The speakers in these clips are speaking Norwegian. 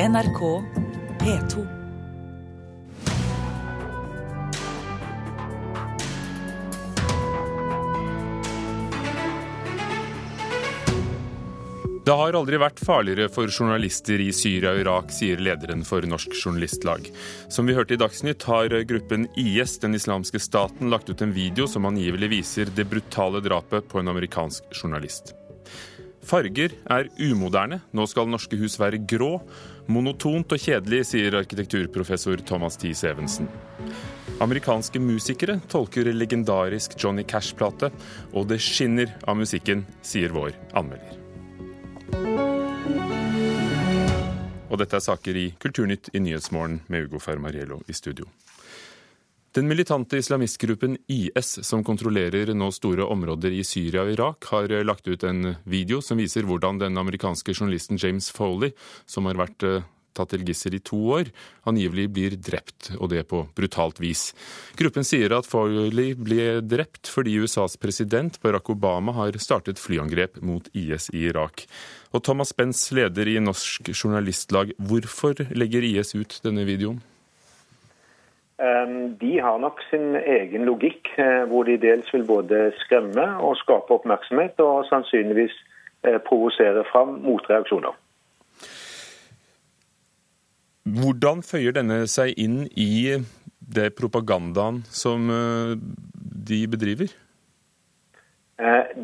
NRK P2. Det har aldri vært farligere for journalister i Syria og Irak, sier lederen for Norsk Journalistlag. Som vi hørte i Dagsnytt, har gruppen IS, den islamske staten, lagt ut en video som angivelig viser det brutale drapet på en amerikansk journalist. Farger er umoderne. Nå skal norske hus være grå. Monotont og kjedelig, sier arkitekturprofessor Thomas T. Evensen. Amerikanske musikere tolker legendarisk Johnny Cash-plate, og det skinner av musikken, sier vår anmelder. Og dette er saker i Kulturnytt i Nyhetsmorgen med Ugo Fermariello i studio. Den militante islamistgruppen IS, som kontrollerer nå store områder i Syria og Irak, har lagt ut en video som viser hvordan den amerikanske journalisten James Foley, som har vært tatt til gissel i to år, angivelig blir drept, og det på brutalt vis. Gruppen sier at Foley ble drept fordi USAs president Barack Obama har startet flyangrep mot IS i Irak. Og Thomas Spence, leder i Norsk Journalistlag, hvorfor legger IS ut denne videoen? De har nok sin egen logikk, hvor de dels vil både skremme og skape oppmerksomhet, og sannsynligvis provosere fram motreaksjoner. Hvordan føyer denne seg inn i det propagandaen som de bedriver?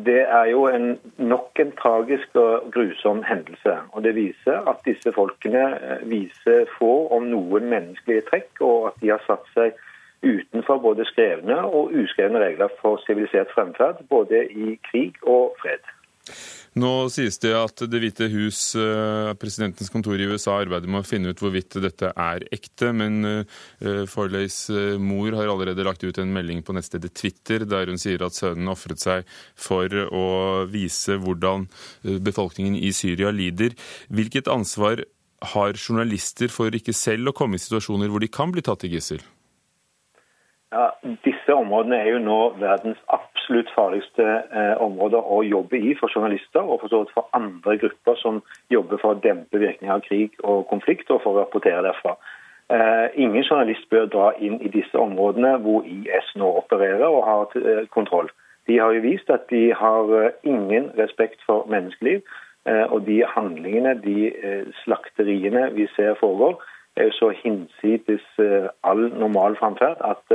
Det er jo en, nok en tragisk og grusom hendelse. og Det viser at disse folkene viser få, om noen, menneskelige trekk, og at de har satt seg utenfor både skrevne og uskrevne regler for sivilisert fremferd, både i krig og fred. Nå sies det at Det hvite hus, presidentens kontor i USA, arbeider med å finne ut hvorvidt dette er ekte, men Forleys mor har allerede lagt ut en melding på nettstedet Twitter der hun sier at sønnen ofret seg for å vise hvordan befolkningen i Syria lider. Hvilket ansvar har journalister for ikke selv å komme i situasjoner hvor de kan bli tatt til gissel? Ja, Disse områdene er jo nå verdens absolutt farligste eh, områder å jobbe i for journalister og for, for andre grupper som jobber for å dempe virkninger av krig og konflikt, og for å rapportere derfra. Eh, ingen journalist bør dra inn i disse områdene hvor IS nå opererer og har eh, kontroll. De har jo vist at de har ingen respekt for menneskeliv, og de handlingene, de slakteriene vi ser foregår, er jo så hinsides all normal framferd at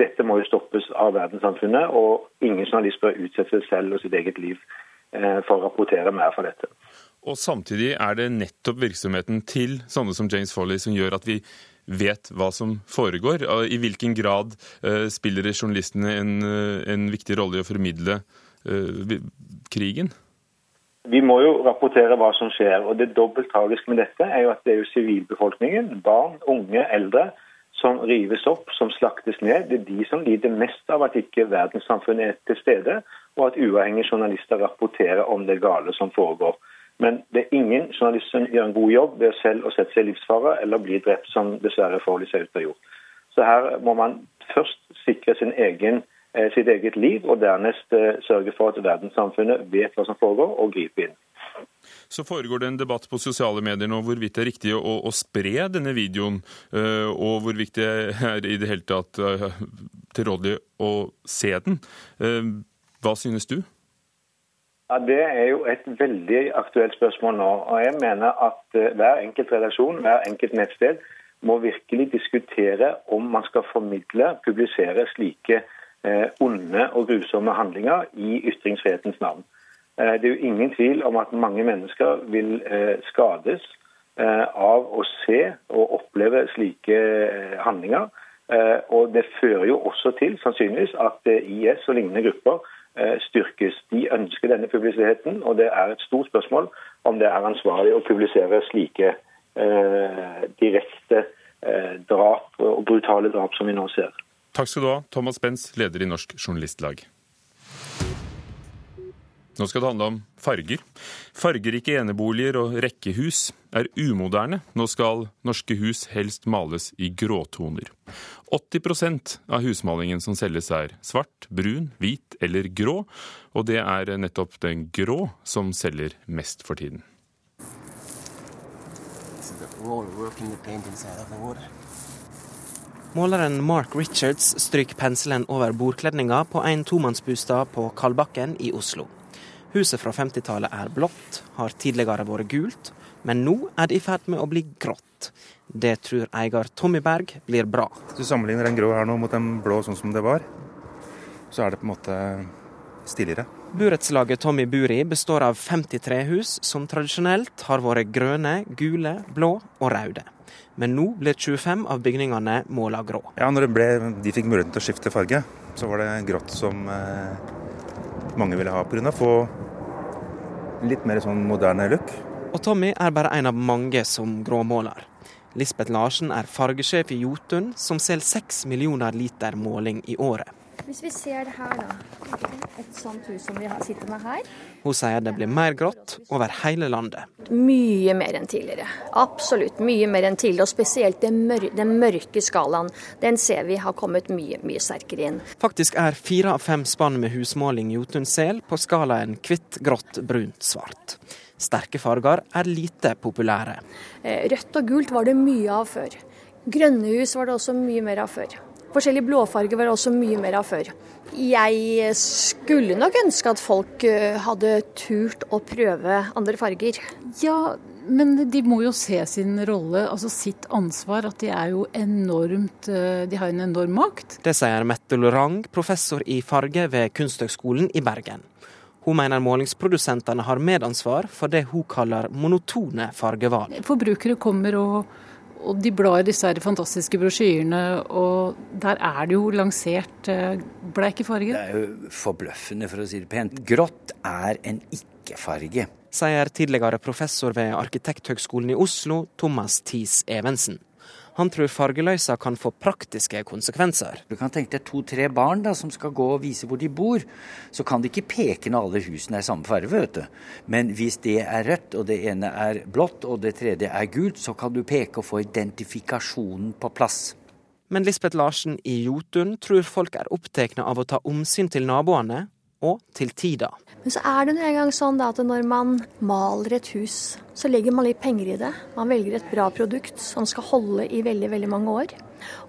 dette må jo stoppes av verdenssamfunnet, og ingen journalist bør utsette seg selv og sitt eget liv for å rapportere mer for dette. Og Samtidig er det nettopp virksomheten til sånne som James Foley som gjør at vi vet hva som foregår. I hvilken grad spiller journalistene en, en viktig rolle i å formidle krigen? Vi må jo rapportere hva som skjer. og Det dobbelt tragiske med dette er jo at det er jo sivilbefolkningen, barn, unge, eldre, som rives opp, som slaktes ned. Det er de som lider mest av at ikke verdenssamfunnet er til stede, og at uavhengige journalister rapporterer om det gale som foregår. Men det er ingen journalist som gjør en god jobb ved selv å sette seg i livsfare eller bli drept, som dessverre Foley ser ut til å ha gjort. Så her må man først sikre egen, sitt eget liv, og dernest sørge for at verdenssamfunnet vet hva som foregår, og gripe inn. Så foregår det en debatt på sosiale medier nå hvorvidt det er riktig å, å spre denne videoen, og hvorvidt det er i det hele tatt tilrådelig å se den. Hva synes du? Ja, Det er jo et veldig aktuelt spørsmål nå. og Jeg mener at hver enkelt redaksjon, hver enkelt nettsted må virkelig diskutere om man skal formidle, publisere slike onde og grusomme handlinger i ytringsfrihetens navn. Det er jo ingen tvil om at mange mennesker vil skades av å se og oppleve slike handlinger. Og det fører jo også til sannsynligvis at IS og lignende grupper styrkes. De ønsker denne publisiteten, og det er et stort spørsmål om det er ansvarlig å publisere slike direkte drap og brutale drap som vi nå ser. Takk skal du ha, Thomas Benz, leder i Norsk Journalistlag. Nå skal det handle om farger. Fargerike eneboliger og rekkehus er umoderne. Nå skal norske hus helst males i gråtoner. 80% av husmalingen som selges er svart, brun, hvit eller grå, og det er nettopp den grå som selger mest for tiden. Måleren Mark Richards stryker penselen over bordkledninga på en tomannsbostad på Kalbakken i Oslo. Huset fra 50-tallet er blått, har tidligere vært gult, men nå er det i ferd med å bli grått. Det tror eier Tommy Berg blir bra. Hvis du sammenligner den grå her nå mot den blå sånn som det var, så er det på en måte stiligere. Burettslaget Tommy bor i består av 50 trehus som tradisjonelt har vært grønne, gule, blå og røde. Men nå blir 25 av bygningene måla grå. Ja, når ble, de fikk muligheten til å skifte farge, så var det grått som eh, mange ville ha. Pga. få litt mer sånn moderne look. Og Tommy er bare en av mange som gråmåler. Lisbeth Larsen er fargesjef i Jotun, som selger seks millioner liter måling i året. Hvis vi ser det her, da. Et sånt hus som vi sitter med her. Hun sier det blir mer grått over hele landet. Mye mer enn tidligere. Absolutt mye mer enn tidligere. Og spesielt den, mør den mørke skalaen. Den ser vi har kommet mye, mye sterkere inn. Faktisk er fire av fem spann med husmåling Jotunsel på skalaen hvitt, grått, brunt, svart. Sterke farger er lite populære. Eh, rødt og gult var det mye av før. Grønne hus var det også mye mer av før. Forskjellige blåfarger var det også mye mer av før. Jeg skulle nok ønske at folk eh, hadde turt å prøve andre farger. Ja, men de må jo se sin rolle, altså sitt ansvar, at de er jo enormt eh, De har en enorm makt. Det sier Mette Lorang, professor i farge ved Kunsthøgskolen i Bergen. Hun mener målingsprodusentene har medansvar for det hun kaller monotone fargevalg. Forbrukere kommer og og de blar i disse her fantastiske brosjyrene, og der er det jo lansert eh, bleike farger. Det er jo forbløffende, for å si det pent. Grått er en ikke-farge. Sier tidligere professor ved Arkitekthøgskolen i Oslo, Thomas Thies Evensen. Han tror fargeløysa kan få praktiske konsekvenser. Du kan tenke deg to-tre barn da, som skal gå og vise hvor de bor. Så kan de ikke peke når alle husene er samme farge, vet du. Men hvis det er rødt, og det ene er blått, og det tredje er gult, så kan du peke og få identifikasjonen på plass. Men Lisbeth Larsen i Jotun tror folk er opptatt av å ta omsyn til naboene og til tida. Men så er det nå gang sånn at når man maler et hus, så legger man litt penger i det. Man velger et bra produkt som skal holde i veldig, veldig mange år.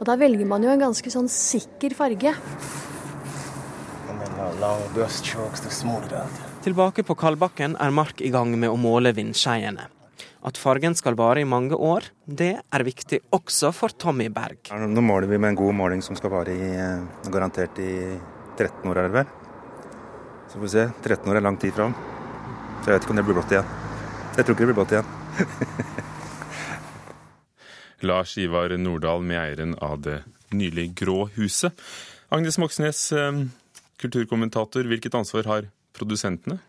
Og da velger man jo en ganske sånn sikker farge. Tilbake på Kalbakken er Mark i gang med å måle vindskeiene. At fargen skal vare i mange år, det er viktig også for Tommy Berg. Nå måler vi med en god måling som skal vare i, eh, garantert i 13 år, er det vel. Så får vi se. 13 år er lang tid fram. Så jeg vet ikke om det blir blått igjen. Jeg tror ikke det blir blått igjen. Lars Ivar Nordahl, med eieren av det nylig grå huset. Agnes Moxnes, eh, kulturkommentator. Hvilket ansvar har produsentene?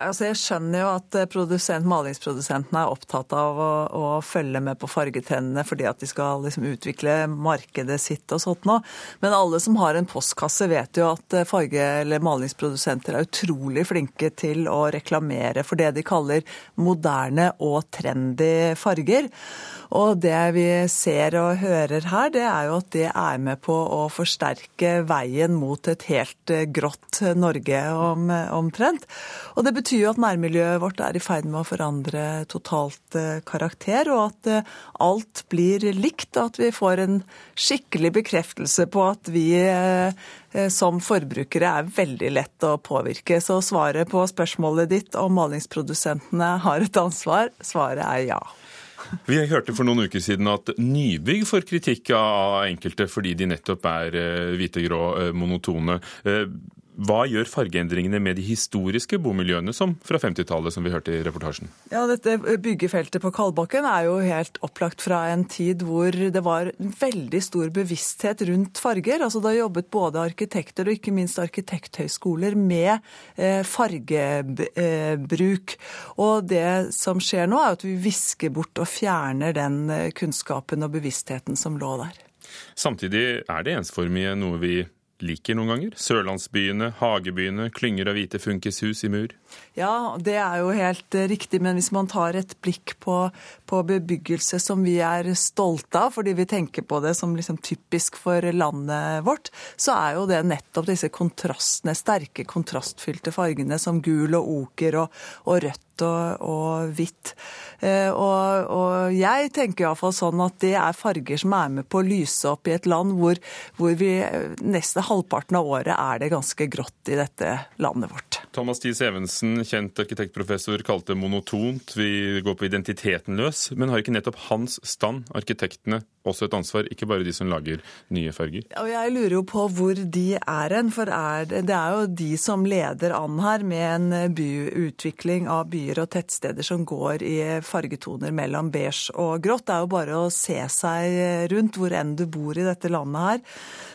Altså jeg skjønner jo at eh, malingsprodusentene er opptatt av å, å, følge med på fargetrendene fordi at de skal liksom utvikle markedet sitt og sånt nå. Men alle som har en postkasse vet jo at eh, farge- eller malingsprodusenter er utrolig flinke til å reklamere for det de kaller moderne og trendy farger. Og det vi ser og hører her, det er jo at det er med på å forsterke veien mot et helt eh, grått Norge om, omtrent. Og det betyr jo at nærmiljøet vårt er i ferd med å forandre totalt eh, karakter, og at eh, alt blir likt, og at vi får en skikkelig bekreftelse på at vi som forbrukere er veldig lett å påvirke. Så svaret på spørsmålet ditt om malingsprodusentene har et ansvar, svaret er ja. Vi hørte for noen uker siden at nybygg får kritikk av enkelte fordi de nettopp er eh, hvite-grå, eh, monotone. Hva gjør fargeendringene med de historiske bomiljøene, som fra 50-tallet, som vi hørte i reportasjen? Ja, Dette byggefeltet på Kalbakken er jo helt opplagt fra en tid hvor det var en veldig stor bevissthet rundt farger. Altså Da jobbet både arkitekter og ikke minst arkitekthøyskoler med eh, fargebruk. Og det som skjer nå, er at vi visker bort og fjerner den eh, kunnskapen og bevisstheten som lå der. Samtidig er det ensformige noe vi liker noen ganger. Sørlandsbyene, hagebyene, klynger av hvite funkishus i mur. Ja, det er jo helt eh, riktig, men hvis man tar et blikk på, på bebyggelse som vi er stolte av, fordi vi tenker på det som liksom typisk for landet vårt, så er jo det nettopp disse kontrastene, sterke kontrastfylte fargene som gul og oker og, og rødt og, og hvitt. Eh, og, og, jeg tenker iallfall sånn at det er farger som er med på å lyse opp i et land hvor, hvor vi neste halvparten av året er det ganske grått i dette landet vårt. Thomas Thies Evensen, kjent arkitektprofessor, kalte monotont. Vi går på identiteten løs. Men har ikke nettopp hans stand, arkitektene, også et ansvar, ikke bare de som lager nye farger? Og jeg lurer jo på hvor de er hen, for er det, det, er jo de som leder an her med en byutvikling av byer og tettsteder som går i fargetoner mellom beige og grått. Det er jo bare å se seg rundt hvor enn du bor i dette landet her.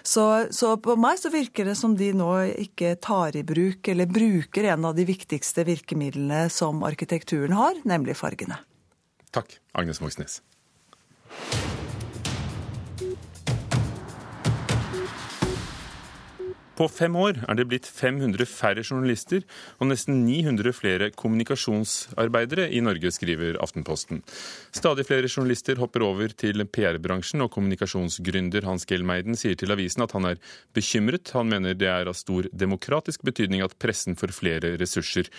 Så, så på meg så virker det som de nå ikke tar i bruk, eller bruker en av de viktigste virkemidlene som arkitekturen har, nemlig fargene. Takk, Agnes Moxnes. På fem år er det blitt 500 færre journalister og nesten 900 flere kommunikasjonsarbeidere i Norge, skriver Aftenposten. Stadig flere journalister hopper over til PR-bransjen, og kommunikasjonsgründer Hans Gelmeiden sier til avisen at han er bekymret. Han mener det er av stor demokratisk betydning at pressen får flere ressurser.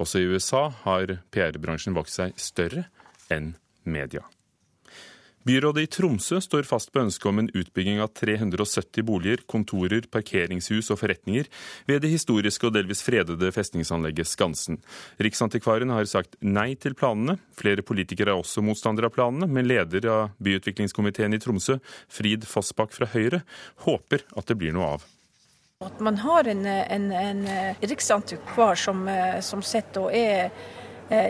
Også i USA har PR-bransjen vokst seg større enn media. Byrådet i Tromsø står fast på ønsket om en utbygging av 370 boliger, kontorer, parkeringshus og forretninger ved det historiske og delvis fredede festningsanlegget Skansen. Riksantikvaren har sagt nei til planene. Flere politikere er også motstandere av planene, men leder av byutviklingskomiteen i Tromsø, Frid Fossbakk fra Høyre, håper at det blir noe av. At man har en, en, en riksantikvar som, som sitter og er Eh,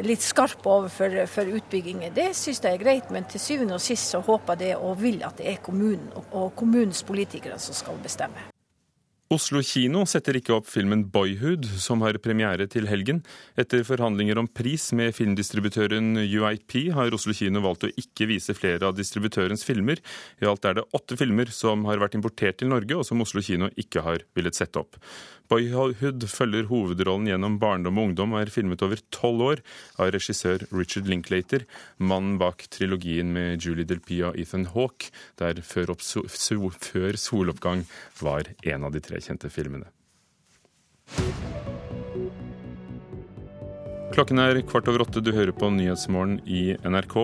litt skarp overfor for utbygginger. Det syns jeg er greit, men til syvende og sist så håper jeg og vil at det er kommunen og kommunens politikere som skal bestemme. Oslo kino setter ikke opp filmen 'Boyhood', som har premiere til helgen. Etter forhandlinger om pris med filmdistributøren UIP har Oslo kino valgt å ikke vise flere av distributørens filmer. I alt er det åtte filmer som har vært importert til Norge, og som Oslo kino ikke har villet sette opp. Boyhood følger hovedrollen gjennom barndom og ungdom og er filmet over tolv år av regissør Richard Linklater, mannen bak trilogien med Julie Delpia og Ethan Hawke, der før, før soloppgang var en av de tre kjente filmene. Klokken er kvart over åtte. Du hører på Nyhetsmorgen i NRK.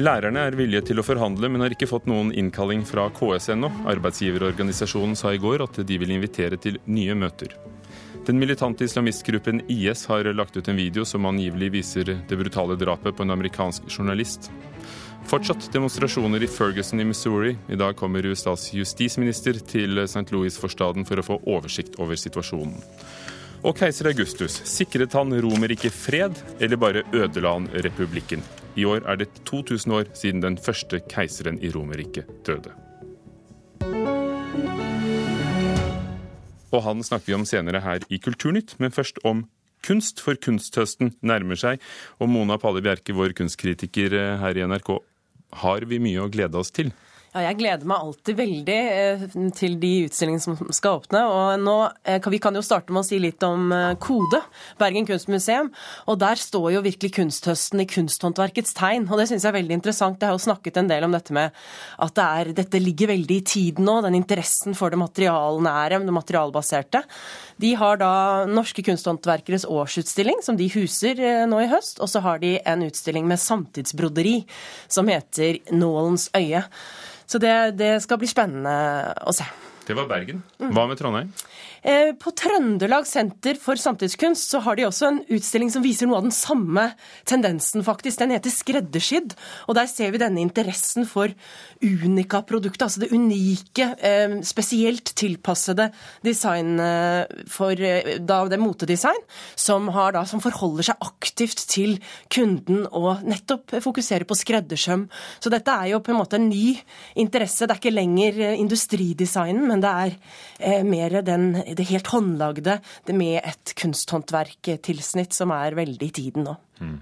Lærerne er villige til å forhandle, men har ikke fått noen innkalling fra KS ennå. Arbeidsgiverorganisasjonen sa i går at de vil invitere til nye møter. Den militante islamistgruppen IS har lagt ut en video som angivelig viser det brutale drapet på en amerikansk journalist. Fortsatt demonstrasjoner i Ferguson i Missouri. I dag kommer USAs justisminister til St. Louis-forstaden for å få oversikt over situasjonen. Og keiser Augustus, sikret han Romerriket fred, eller bare ødela han republikken? I år er det 2000 år siden den første keiseren i Romerriket døde. Og han snakker vi om senere her i Kulturnytt, men først om kunst, for kunsthøsten nærmer seg. Og Mona Palle Bjerke, vår kunstkritiker her i NRK, har vi mye å glede oss til? Ja, jeg gleder meg alltid veldig eh, til de utstillingene som skal åpne. og nå, eh, Vi kan jo starte med å si litt om eh, Kode, Bergen kunstmuseum. og Der står jo virkelig kunsthøsten i kunsthåndverkets tegn. og Det syns jeg er veldig interessant. Jeg har jo snakket en del om dette med at det er, dette ligger veldig i tiden nå. Den interessen for det materialnære, det materialbaserte. De har da Norske kunsthåndverkeres årsutstilling, som de huser nå i høst. Og så har de en utstilling med samtidsbroderi som heter Nålens øye. Så det, det skal bli spennende å se. Det var Bergen. Hva med Trondheim? På Trøndelag Senter for samtidskunst så har de også en utstilling som viser noe av den samme tendensen, faktisk. Den heter Skreddersydd. Og der ser vi denne interessen for unika-produktet, altså det unike, eh, spesielt tilpassede design for eh, da det motedesign, som, da, som forholder seg aktivt til kunden og nettopp fokuserer på skreddersøm. Så dette er jo på en måte en ny interesse. Det er ikke lenger industridesignen, men det er mer den det helt håndlagde det med et kunsthåndverktilsnitt som er veldig i tiden nå. Mm.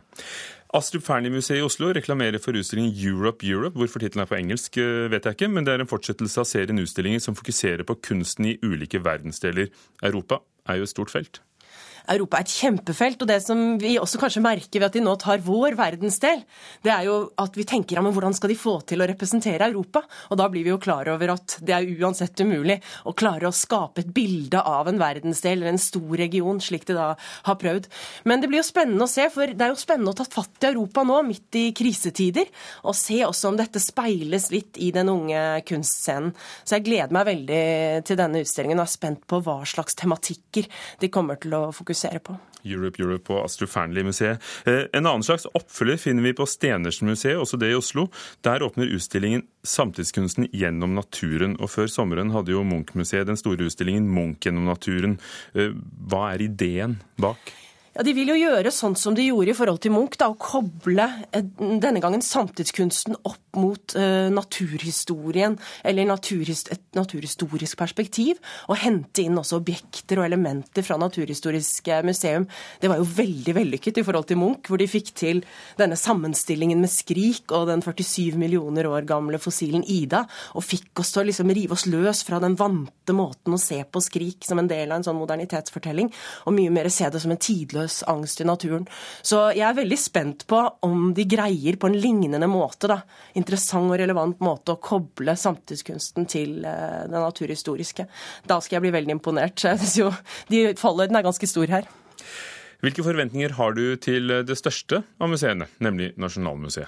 Astrup Fearnley-museet i Oslo reklamerer for utstillingen Europe Europe. Hvorfor tittelen er på engelsk, eh, vet jeg ikke, men det er en fortsettelse av serien utstillinger som fokuserer på kunsten i ulike verdensdeler. Europa er jo et stort felt. Europa er et kjempefelt. Og det som vi også kanskje merker ved at de nå tar vår verdensdel, det er jo at vi tenker ja, men hvordan skal de få til å representere Europa? Og da blir vi jo klar over at det er uansett umulig å klare å skape et bilde av en verdensdel eller en stor region, slik de da har prøvd. Men det blir jo spennende å se, for det er jo spennende å ta fatt i Europa nå, midt i krisetider, og se også om dette speiles litt i den unge kunstscenen. Så jeg gleder meg veldig til denne utstillingen og er spent på hva slags tematikker de kommer til å fokusere på. Europe Europe og Astrup Fearnley-museet. Eh, en annen slags oppfølger finner vi på Stenersen-museet, også det i Oslo. Der åpner utstillingen 'Samtidskunsten gjennom naturen'. Og Før sommeren hadde jo Munch-museet den store utstillingen 'Munch gjennom naturen'. Eh, hva er ideen bak? Ja, De vil jo gjøre sånn som de gjorde i forhold til Munch, da, å koble eh, denne gangen samtidskunsten opp mot uh, naturhistorien, eller naturhist et naturhistorisk perspektiv, og hente inn også objekter og elementer fra Naturhistorisk museum. Det var jo veldig vellykket i forhold til Munch, hvor de fikk til denne sammenstillingen med Skrik og den 47 millioner år gamle fossilen Ida, og fikk oss til å liksom rive oss løs fra den vante måten å se på Skrik som en del av en sånn modernitetsfortelling, og mye mer se det som en tidløs håpløs angst i naturen. Så jeg er veldig spent på om de greier på en lignende måte, da, interessant og relevant måte, å koble samtidskunsten til eh, det naturhistoriske. Da skal jeg bli veldig imponert. Jeg synes jo de fallhøyden er ganske stor her. Hvilke forventninger har du til det største av museene, nemlig Nasjonalmuseet?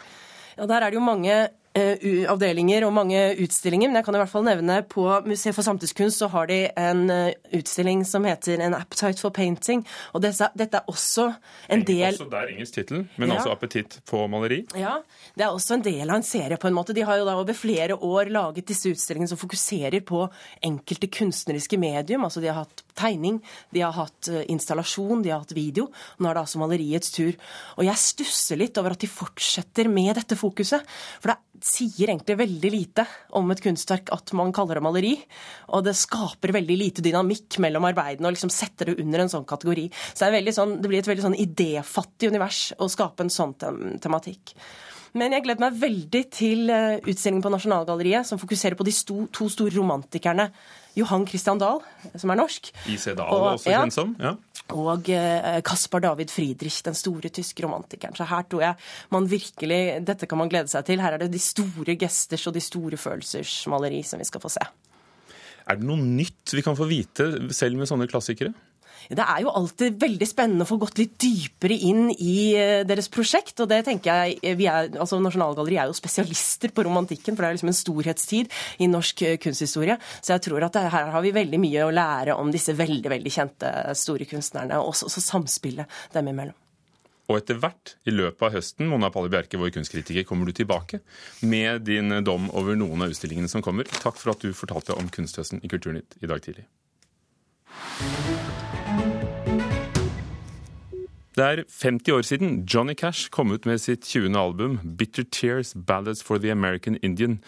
Ja, Der er det jo mange avdelinger og mange utstillinger, men jeg kan i hvert fall nevne på Museet for samtidskunst så har de en eh, utstilling som heter An Appetite for Painting. og Dette, dette er også en del Også der engelsk tittel, men ja. også appetitt på maleri? Ja, det er også en del av en serie, på en måte. De har jo da over flere år laget disse utstillingene som fokuserer på enkelte kunstneriske medium. altså De har hatt tegning, de har hatt eh, installasjon, de har hatt video. Nå er det altså maleriets tur. Og jeg stusser litt over at de fortsetter med dette fokuset. For det sier egentlig veldig lite om et kunstverk at man kaller det maleri. Og det skaper veldig lite dynamikk mellom arbeidene og liksom setter det under en sånn kategori. Så det, sånn, det blir et veldig sånn idéfattig univers å skape en sånn tematikk. Men jeg gleder meg veldig til eh, utstillingen på Nasjonalgalleriet, som fokuserer på de to store romantikerne. Johan Christian Dahl, som er norsk. I.C. Dahl, og, også kjent som. Ja. Og eh, Caspar David Friedrich, den store tyske romantikeren. Så her tror jeg man virkelig Dette kan man glede seg til. Her er det de store gesters og de store følelsers maleri som vi skal få se. Er det noe nytt vi kan få vite selv med sånne klassikere? Det er jo alltid veldig spennende å få gått litt dypere inn i eh, deres prosjekt. og det tenker jeg, eh, vi er, altså Nasjonalgalleriet er jo spesialister på romantikken, for det er liksom en storhetstid i norsk eh, kunsthistorie. Så jeg tror at her har vi veldig mye å lære om disse veldig veldig kjente store kunstnerne, og også, samspillet dem imellom. Og etter hvert, i løpet av høsten, Mona Palle Bjerke, vår kunstkritiker, kommer du tilbake med din dom over noen av utstillingene som kommer. Takk for at du fortalte om Kunsthøsten i Kulturnytt i dag tidlig. Det er 50 år siden Johnny Cash kom ut med sitt 20. album 'Bitter Tears Ballads for the American Indian'.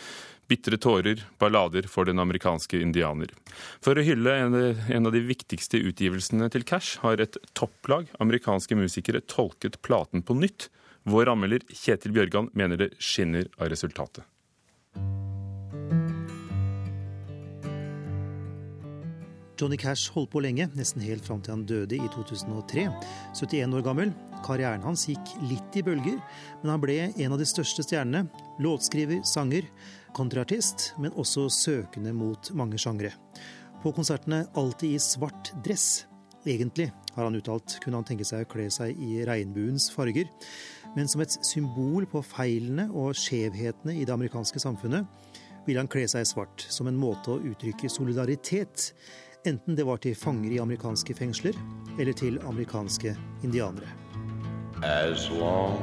Bitre tårer, ballader for den amerikanske indianer. For å hylle en av de viktigste utgivelsene til Cash har et topplag amerikanske musikere tolket platen på nytt. Vår anmelder Kjetil Bjørgan mener det skinner av resultatet. Johnny Cash holdt på lenge, nesten helt fram til han døde i 2003. 71 år gammel. Karrieren hans gikk litt i bølger, men han ble en av de største stjernene. Låtskriver, sanger, kontraartist, men også søkende mot mange sjangre. På konsertene alltid i svart dress. Egentlig, har han uttalt, kunne han tenke seg å kle seg i regnbuens farger. Men som et symbol på feilene og skjevhetene i det amerikanske samfunnet, ville han kle seg svart som en måte å uttrykke solidaritet enten det var til fanger i amerikanske fengsler eller til amerikanske indianere. As long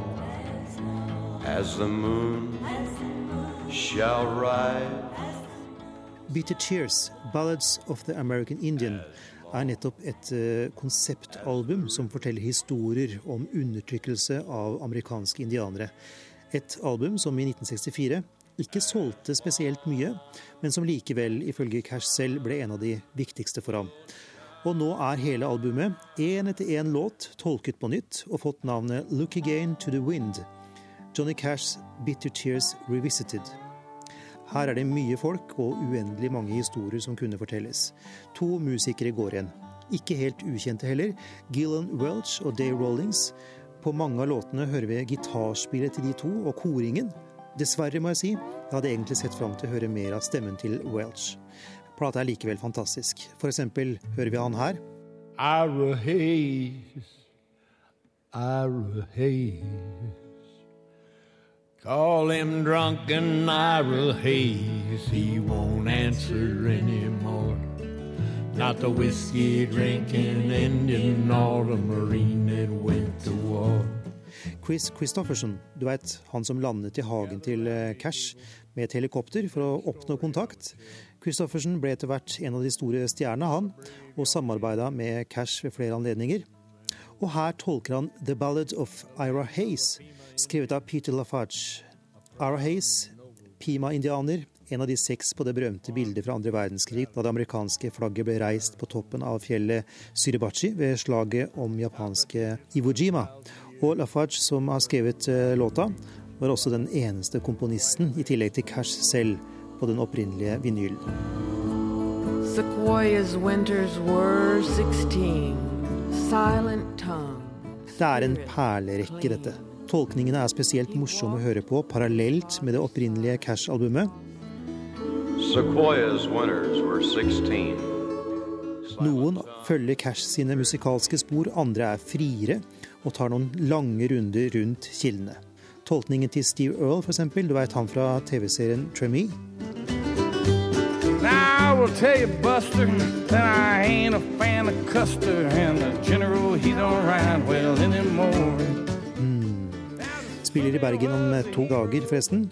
as the moon shall rise Bitter Tears, Ballads of the American Indian, er nettopp et uh, konseptalbum som forteller historier om undertrykkelse av amerikanske indianere. Et album som i 1964 ikke solgte spesielt mye, men som likevel, ifølge Cash selv, ble en av de viktigste for ham. Og nå er hele albumet, én etter én låt, tolket på nytt og fått navnet Look Again to the Wind. Johnny Cashs Bitter Tears Revisited. Her er det mye folk og uendelig mange historier som kunne fortelles. To musikere går igjen. Ikke helt ukjente heller, Gillan Welch og Dave Rollings. På mange av låtene hører vi gitarspillet til de to og koringen. Dessverre, må jeg si, jeg hadde egentlig sett fram til å høre mer av stemmen til Welch. Plata er likevel fantastisk. For eksempel hører vi han her. Ira Hayes, Ira Hayes. Call him drunken Ira Hayes, he won't answer anymore. Not the whiskey drinking Indian or the Marine that went to war. Chris Christofferson, du veit han som landet i hagen til eh, Cash med et helikopter for å oppnå kontakt. Christoffersen ble etter hvert en av de store stjernene, han, og samarbeida med Cash ved flere anledninger. Og her tolker han The Ballad of Ira Hayes, skrevet av Peter Lafarge. Ira Hayes, Pima-indianer, en av de seks på det berømte bildet fra andre verdenskrig da det amerikanske flagget ble reist på toppen av fjellet Syribachi ved slaget om japanske Iwo Jima. Og Lafarge, som har skrevet eh, låta, var også den eneste komponisten, i tillegg til Cash selv, på den opprinnelige vinylen. Sequoia's winters were 16, silent tongue. Det er en perlerekke, dette. Tolkningene er spesielt morsomme å høre på, parallelt med det opprinnelige Cash-albumet. Sequoia's winters were 16. Noen følger Cash sine musikalske spor, andre er friere og tar noen lange runder rundt kildene. Tolkningen til Steve Earl, f.eks., du veit han fra TV-serien Tremie. Now I will tell you, Buster, that I ain't a fan of Custer, and the general he don't ride well anymore. Spiller i Bergen om eh, to dager, forresten.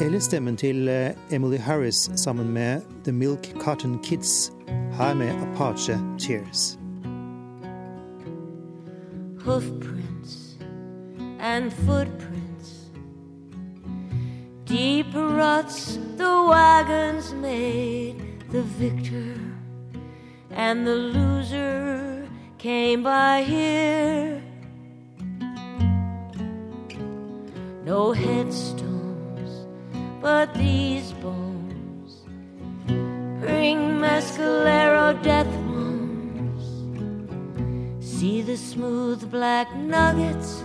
Eller stemmen til eh, Emily Harris sammen med The Milk Cotton Kids. Her med Apache Cheers. Hoofprints and footprints. Deep ruts the wagons made, the victor and the loser came by here. No headstones, but these bones bring Mescalero See the smooth black nuggets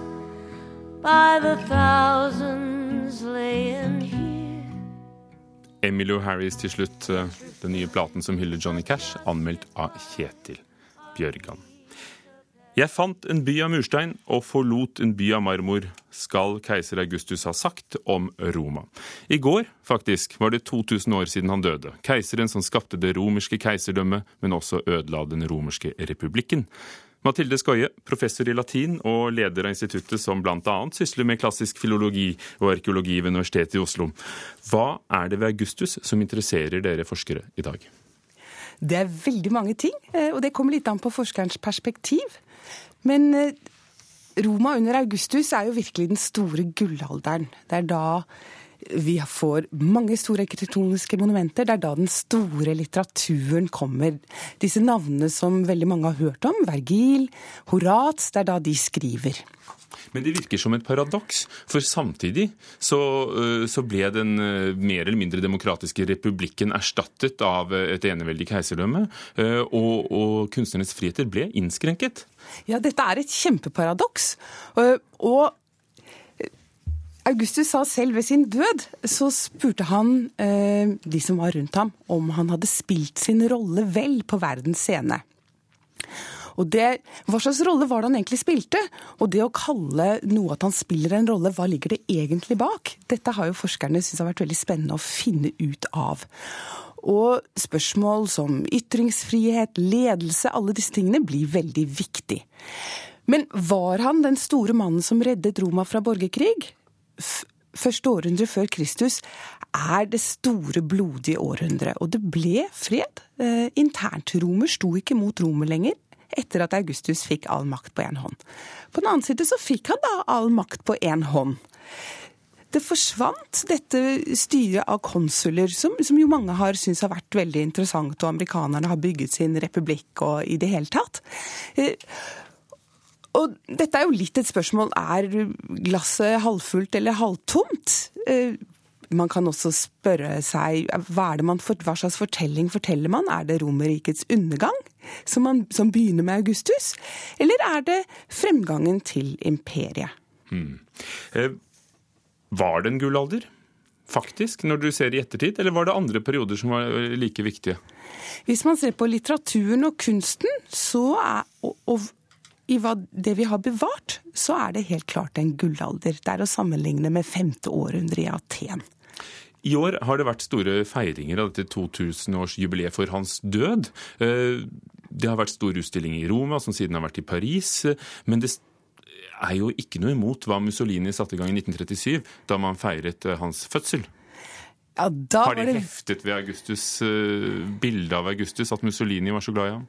by the thousands laying here. Emilio Harris til slutt, eh, den nye platen som hyller Johnny Cash, anmeldt av Kjetil Bjørgan. Jeg fant en by av murstein og forlot en by av marmor, skal keiser Augustus ha sagt om Roma. I går, faktisk, var det 2000 år siden han døde. Keiseren som skapte det romerske keiserdømmet, men også ødela den romerske republikken. Mathilde Skoie, professor i latin og leder av instituttet som bl.a. sysler med klassisk filologi og arkeologi ved Universitetet i Oslo. Hva er det ved Augustus som interesserer dere forskere i dag? Det er veldig mange ting, eh, og det kommer litt an på forskerens perspektiv. Men eh, Roma under Augustus er jo virkelig den store gullalderen. Det er da vi får mange store arkitektoniske monumenter. Det er da den store litteraturen kommer. Disse navnene som veldig mange har hørt om, Vergil, Horat, det er da de skriver. Men det virker som et paradoks, for samtidig så, øh, så ble den øh, mer eller mindre demokratiske republikken erstattet av øh, et eneveldig keiserdømme, og, og kunstnernes friheter ble innskrenket. Ja, dette er et kjempeparadoks. Og Augustus sa selv ved sin død, så spurte han eh, de som var rundt ham, om han hadde spilt sin rolle vel på verdens scene. Og det, Hva slags rolle var det han egentlig spilte? Og det å kalle noe at han spiller en rolle, hva ligger det egentlig bak? Dette har jo forskerne syntes har vært veldig spennende å finne ut av. Og spørsmål som ytringsfrihet, ledelse, alle disse tingene blir veldig viktig. Men var han den store mannen som reddet Roma fra borgerkrig? Første århundre før Kristus er det store, blodige århundret. Og det ble fred. Eh, internt romer sto ikke mot Romer lenger etter at Augustus fikk all makt på én hånd. På den annen side så fikk han da all makt på én hånd. Det forsvant, dette styret av konsuler, som, som jo mange har syntes har vært veldig interessant, og amerikanerne har bygget sin republikk og i det hele tatt. Eh, og dette er jo litt et spørsmål er glasset halvfullt eller halvtomt. Eh, man kan også spørre seg hva, man for, hva, slags fortelling forteller man? Er det Romerrikets undergang, som, man, som, begynner med Augustus? Eller er det fremgangen til imperiet? Hmm. Eh, var det en gullalder? Faktisk, når du ser i ettertid, eller var det andre perioder som var like viktige? Hvis man ser på litteraturen og kunsten, så er, og, og i hva, det vi har bevart, så er det helt klart en gullalder. Det er å sammenligne med femte århundre i Aten. I år har det vært store feiringer av dette 2000-årsjubileet for hans død. Eh, det har vært stor utstilling i Roma, som siden har vært i Paris. Men det er jo ikke noe imot hva Mussolini satte i gang i 1937, da man feiret eh, hans fødsel. Ja, har de heftet ved Augustus, bildet av Augustus at Mussolini var så glad i ham?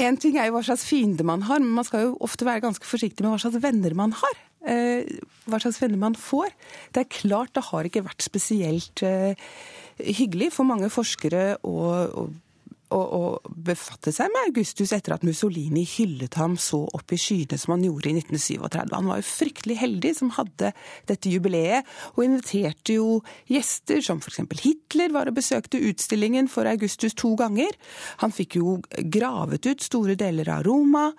En ting er jo hva slags fiende man har, men man skal jo ofte være ganske forsiktig med hva slags venner man har. Eh, hva slags venner man får. Det er klart det har ikke vært spesielt eh, hyggelig for mange forskere og, å å, å, befatte seg med Augustus etter at Mussolini hyllet ham så opp i skyene som han gjorde i 1937. Han var jo fryktelig heldig som hadde dette jubileet, og inviterte jo gjester som f.eks. Hitler var og besøkte utstillingen for Augustus to ganger. Han fikk jo gravet ut store deler av Roma,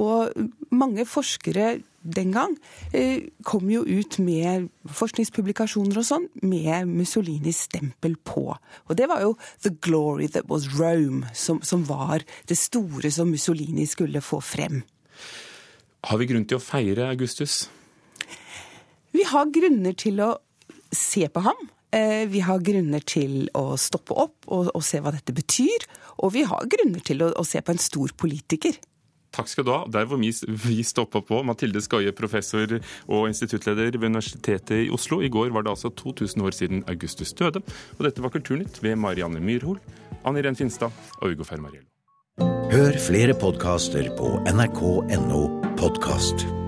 og mange forskere den gang, eh, kom jo ut med forskningspublikasjoner og sånn med Mussolinis stempel på. Og det var jo 'the glory that was Rome', som, som var det store som Mussolini skulle få frem. Har vi grunn til å feire Augustus? Vi har grunner til å se på ham. Eh, vi har grunner til å stoppe opp og, og se hva dette betyr. Og vi har grunner til å, å se på en stor politiker. Takk skal du ha. Der hvor vi stoppa på. Mathilde Skaie, professor og instituttleder ved Universitetet i Oslo. I går var det altså 2000 år siden Augustus døde. Og dette var Kulturnytt ved Marianne Myrhol, Anni Ren Finstad og Ugo Fermariello. Hør flere podkaster på nrk.no podkast.